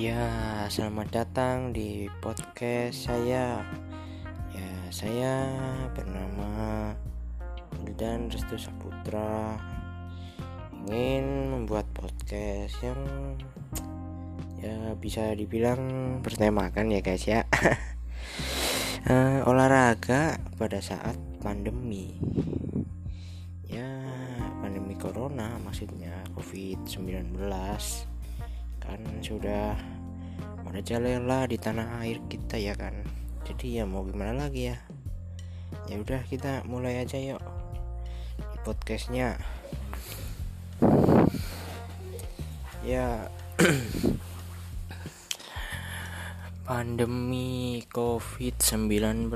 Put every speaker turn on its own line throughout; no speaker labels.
Ya, selamat datang di podcast saya. Ya, saya bernama Wildan Restu Saputra. Ingin membuat podcast yang ya bisa dibilang bertemakan ya guys ya. uh, olahraga pada saat pandemi. Ya, pandemi corona maksudnya COVID-19 kan sudah merajalela di tanah air kita ya kan. Jadi ya mau gimana lagi ya? Ya udah kita mulai aja yuk di podcastnya. Ya pandemi covid-19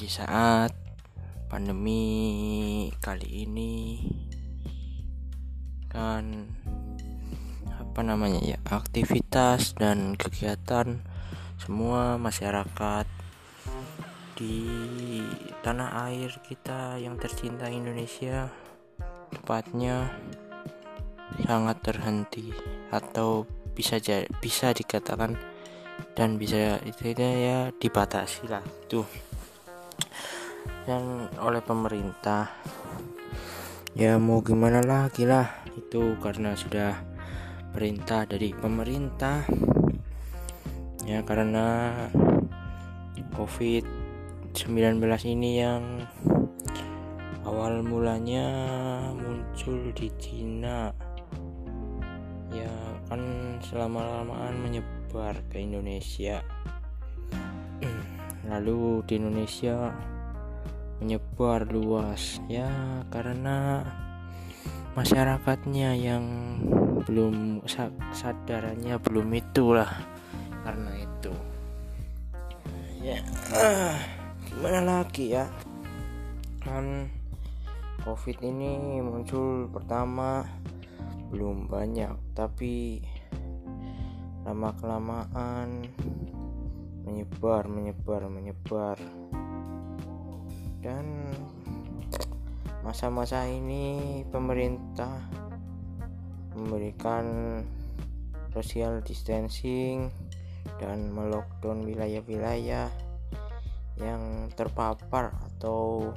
di saat pandemi kali ini kan apa namanya ya aktivitas dan kegiatan semua masyarakat di tanah air kita yang tercinta Indonesia tepatnya sangat terhenti atau bisa bisa dikatakan dan bisa itu ya dibatasi lah tuh dan oleh pemerintah ya mau gimana lagi lah itu karena sudah perintah dari pemerintah. Ya karena covid 19 ini yang awal mulanya muncul di Cina. Ya kan selama-lamaan menyebar ke Indonesia. Lalu di Indonesia menyebar luas. Ya karena masyarakatnya yang belum sadarannya belum itulah karena itu. Ya ah, gimana lagi ya? Kan covid ini muncul pertama belum banyak tapi lama kelamaan menyebar menyebar menyebar. Dan masa-masa ini pemerintah memberikan social distancing dan melockdown wilayah-wilayah yang terpapar atau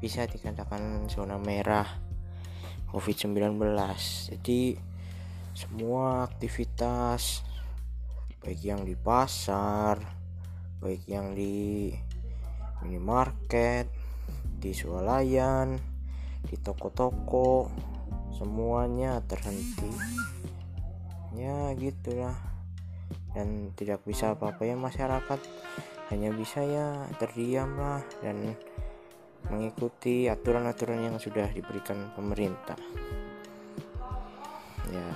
bisa dikatakan zona merah COVID-19. Jadi semua aktivitas baik yang di pasar, baik yang di minimarket, di swalayan di toko-toko semuanya terhenti ya gitulah. Dan tidak bisa apa-apa ya masyarakat hanya bisa ya terdiam lah dan mengikuti aturan-aturan yang sudah diberikan pemerintah. Ya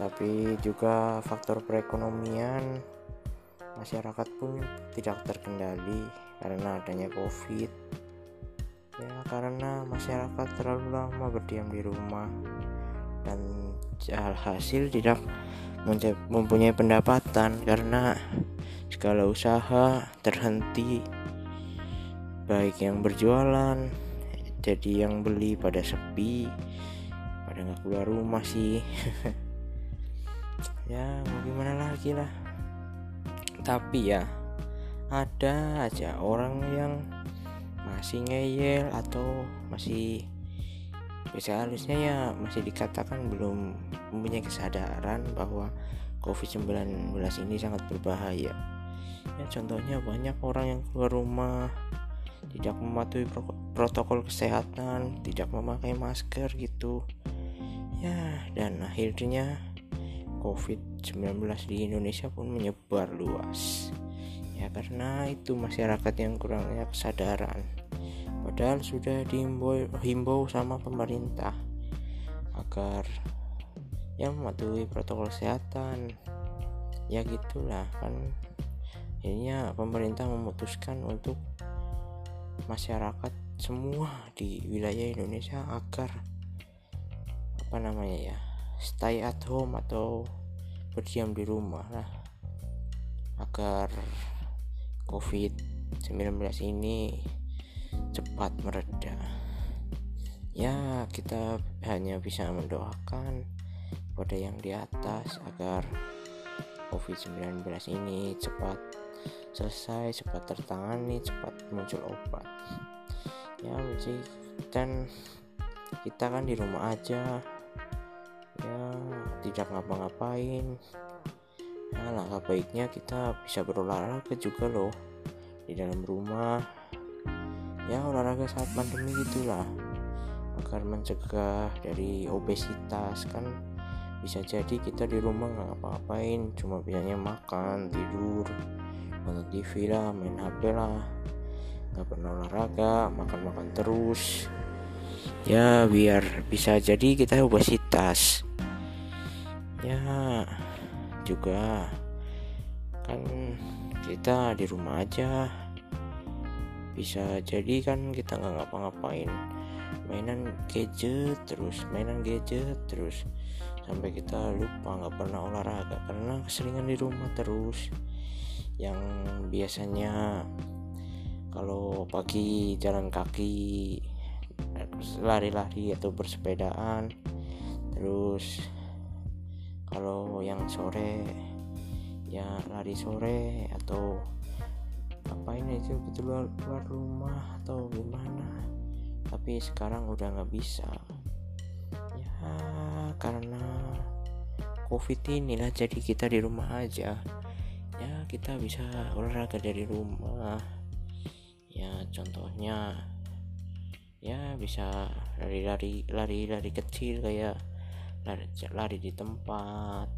tapi juga faktor perekonomian masyarakat pun tidak terkendali karena adanya covid. Ya karena masyarakat terlalu lama berdiam di rumah. Dan hasil tidak mempunyai pendapatan karena segala usaha terhenti. Baik yang berjualan jadi yang beli pada sepi pada nggak keluar rumah sih. Ya mau gimana lagi lah. Tapi ya ada aja orang yang masih ngeyel atau masih bisa harusnya ya masih dikatakan belum mempunyai kesadaran bahwa COVID-19 ini sangat berbahaya. Ya contohnya banyak orang yang keluar rumah tidak mematuhi protokol kesehatan, tidak memakai masker gitu. Ya, dan akhirnya COVID-19 di Indonesia pun menyebar luas ya karena itu masyarakat yang kurangnya kesadaran. Padahal sudah dihimbau sama pemerintah agar ya mematuhi protokol kesehatan. Ya gitulah kan. Akhirnya pemerintah memutuskan untuk masyarakat semua di wilayah Indonesia agar apa namanya ya stay at home atau berdiam di rumah lah. Agar COVID-19 ini cepat mereda. Ya, kita hanya bisa mendoakan kepada yang di atas agar COVID-19 ini cepat selesai, cepat tertangani, cepat muncul obat. Ya, dan kita kan di rumah aja, ya tidak ngapa-ngapain. Ya, langkah baiknya kita bisa berolahraga juga loh di dalam rumah. Ya, olahraga saat pandemi gitulah agar mencegah dari obesitas kan. Bisa jadi kita di rumah nggak ngapa-ngapain cuma biasanya makan tidur nonton TV lah main HP lah. Nggak pernah olahraga makan-makan terus. Ya biar bisa jadi kita obesitas. Ya juga. Kan kita di rumah aja. Bisa jadi kan kita nggak ngapa-ngapain. Mainan gadget terus mainan gadget terus. Sampai kita lupa nggak pernah olahraga karena keseringan di rumah terus. Yang biasanya kalau pagi jalan kaki lari-lari atau bersepedaan terus kalau yang sore ya lari sore atau ngapain itu gitu luar, luar rumah atau gimana. Tapi sekarang udah nggak bisa. Ya karena covid inilah jadi kita di rumah aja. Ya kita bisa olahraga dari rumah. Ya contohnya ya bisa lari-lari lari-lari kecil kayak lari, lari di tempat.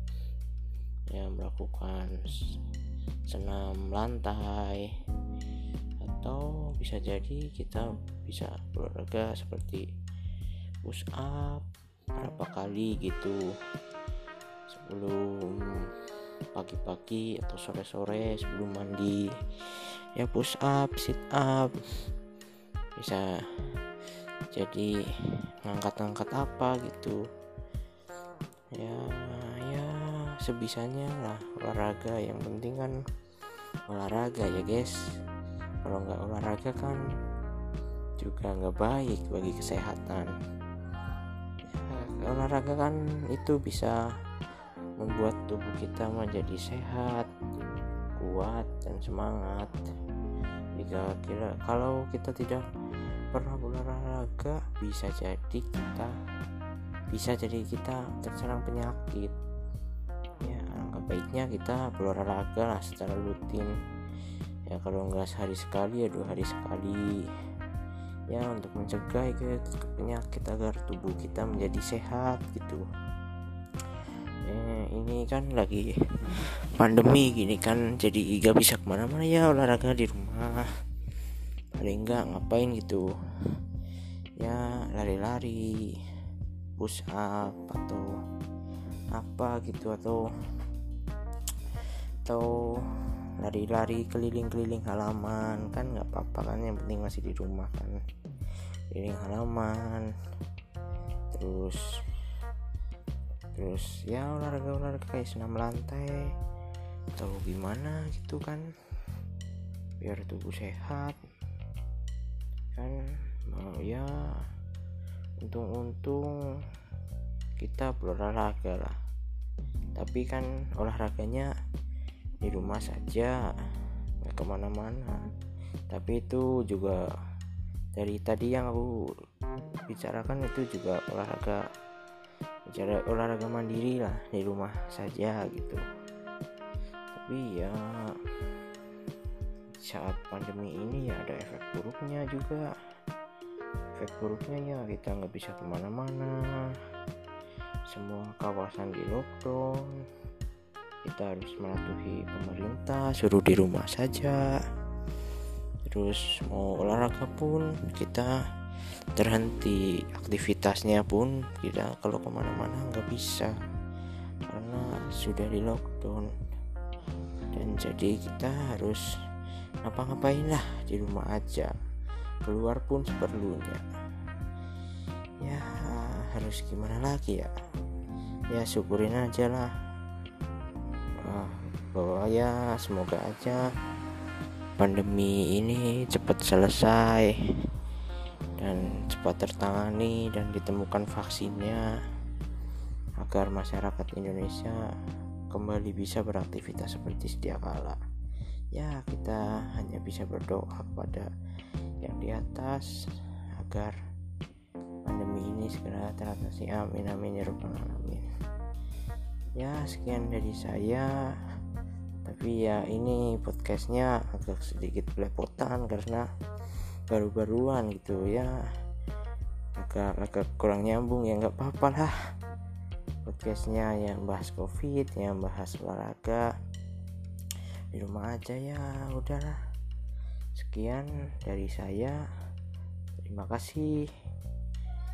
Ya melakukan senam lantai. Atau bisa jadi kita bisa olahraga seperti push up berapa kali gitu. Sebelum pagi-pagi atau sore-sore sebelum mandi. Ya push up sit up bisa jadi ngangkat-ngangkat apa gitu ya ya sebisanya lah olahraga. Yang penting kan olahraga ya guys. Kalau nggak olahraga kan juga nggak baik bagi kesehatan. Ya, olahraga kan itu bisa membuat tubuh kita menjadi sehat kuat dan semangat. Jika kira kalau kita tidak pernah berolahraga bisa jadi kita bisa jadi kita terserang penyakit. Ya angka baiknya kita berolahraga lah secara rutin. Ya kalau nggak sehari sekali ya dua hari sekali. Ya untuk mencegah penyakit agar tubuh kita menjadi sehat gitu. Eh, ini kan lagi pandemi gini kan jadi gak bisa ke mana-mana ya olahraga di rumah. Paling enggak ngapain gitu. Ya lari-lari push up atau apa gitu atau atau lari-lari keliling-keliling halaman. Kan nggak apa-apa kan yang penting masih di rumah kan. Keliling halaman. Terus terus ya olahraga olahraga kayak senam lantai atau gimana gitu kan. Biar tubuh sehat. Kan mau ya untung-untung kita berolahraga lah. Tapi kan olahraganya di rumah saja nggak ke mana-mana. Tapi itu juga dari tadi yang aku bicarakan itu juga olahraga bicara olahraga mandiri lah di rumah saja gitu. Tapi ya saat pandemi ini ya ada efek buruknya juga efek buruknya ya kita nggak bisa ke mana-mana. Semua kawasan di lockdown. Kita harus mematuhi pemerintah suruh di rumah saja. Terus mau olahraga pun kita terhenti aktivitasnya pun kita kalau ke mana-mana nggak bisa karena sudah di lockdown. Dan jadi kita harus ngapa-ngapain lah di rumah aja keluar pun seperlunya. Ya harus gimana lagi ya? Ya syukurin aja lah. Bahwa ya semoga aja pandemi ini cepat selesai dan cepat tertangani dan ditemukan vaksinnya agar masyarakat Indonesia kembali bisa beraktivitas seperti sedia kala. Ya kita hanya bisa berdoa kepada yang di atas agar pandemi ini segera teratasi. Amin amin ya rabbal alamin. Ya sekian dari saya. Tapi ya ini podcastnya agak sedikit belepotan karena baru-baruan gitu ya. Agak agak kurang nyambung ya nggak apa-apa lah. Podcastnya yang bahas covid yang bahas olahraga. Di rumah aja ya udahlah sekian dari saya. Terima kasih.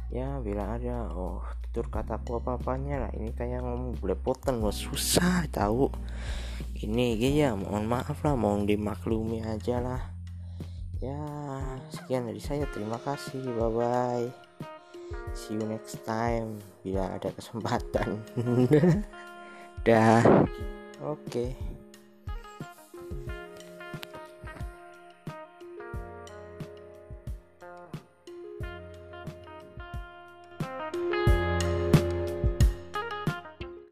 Ya bila ada oh tutur kataku apa apanya lah. Ini kayak ngomong belepotan mau susah tahu. Ini ya mohon maaf lah mohon dimaklumi aja lah. Ya sekian dari saya. Terima kasih bye bye see you next time bila ada kesempatan. Dah. Oke. okay.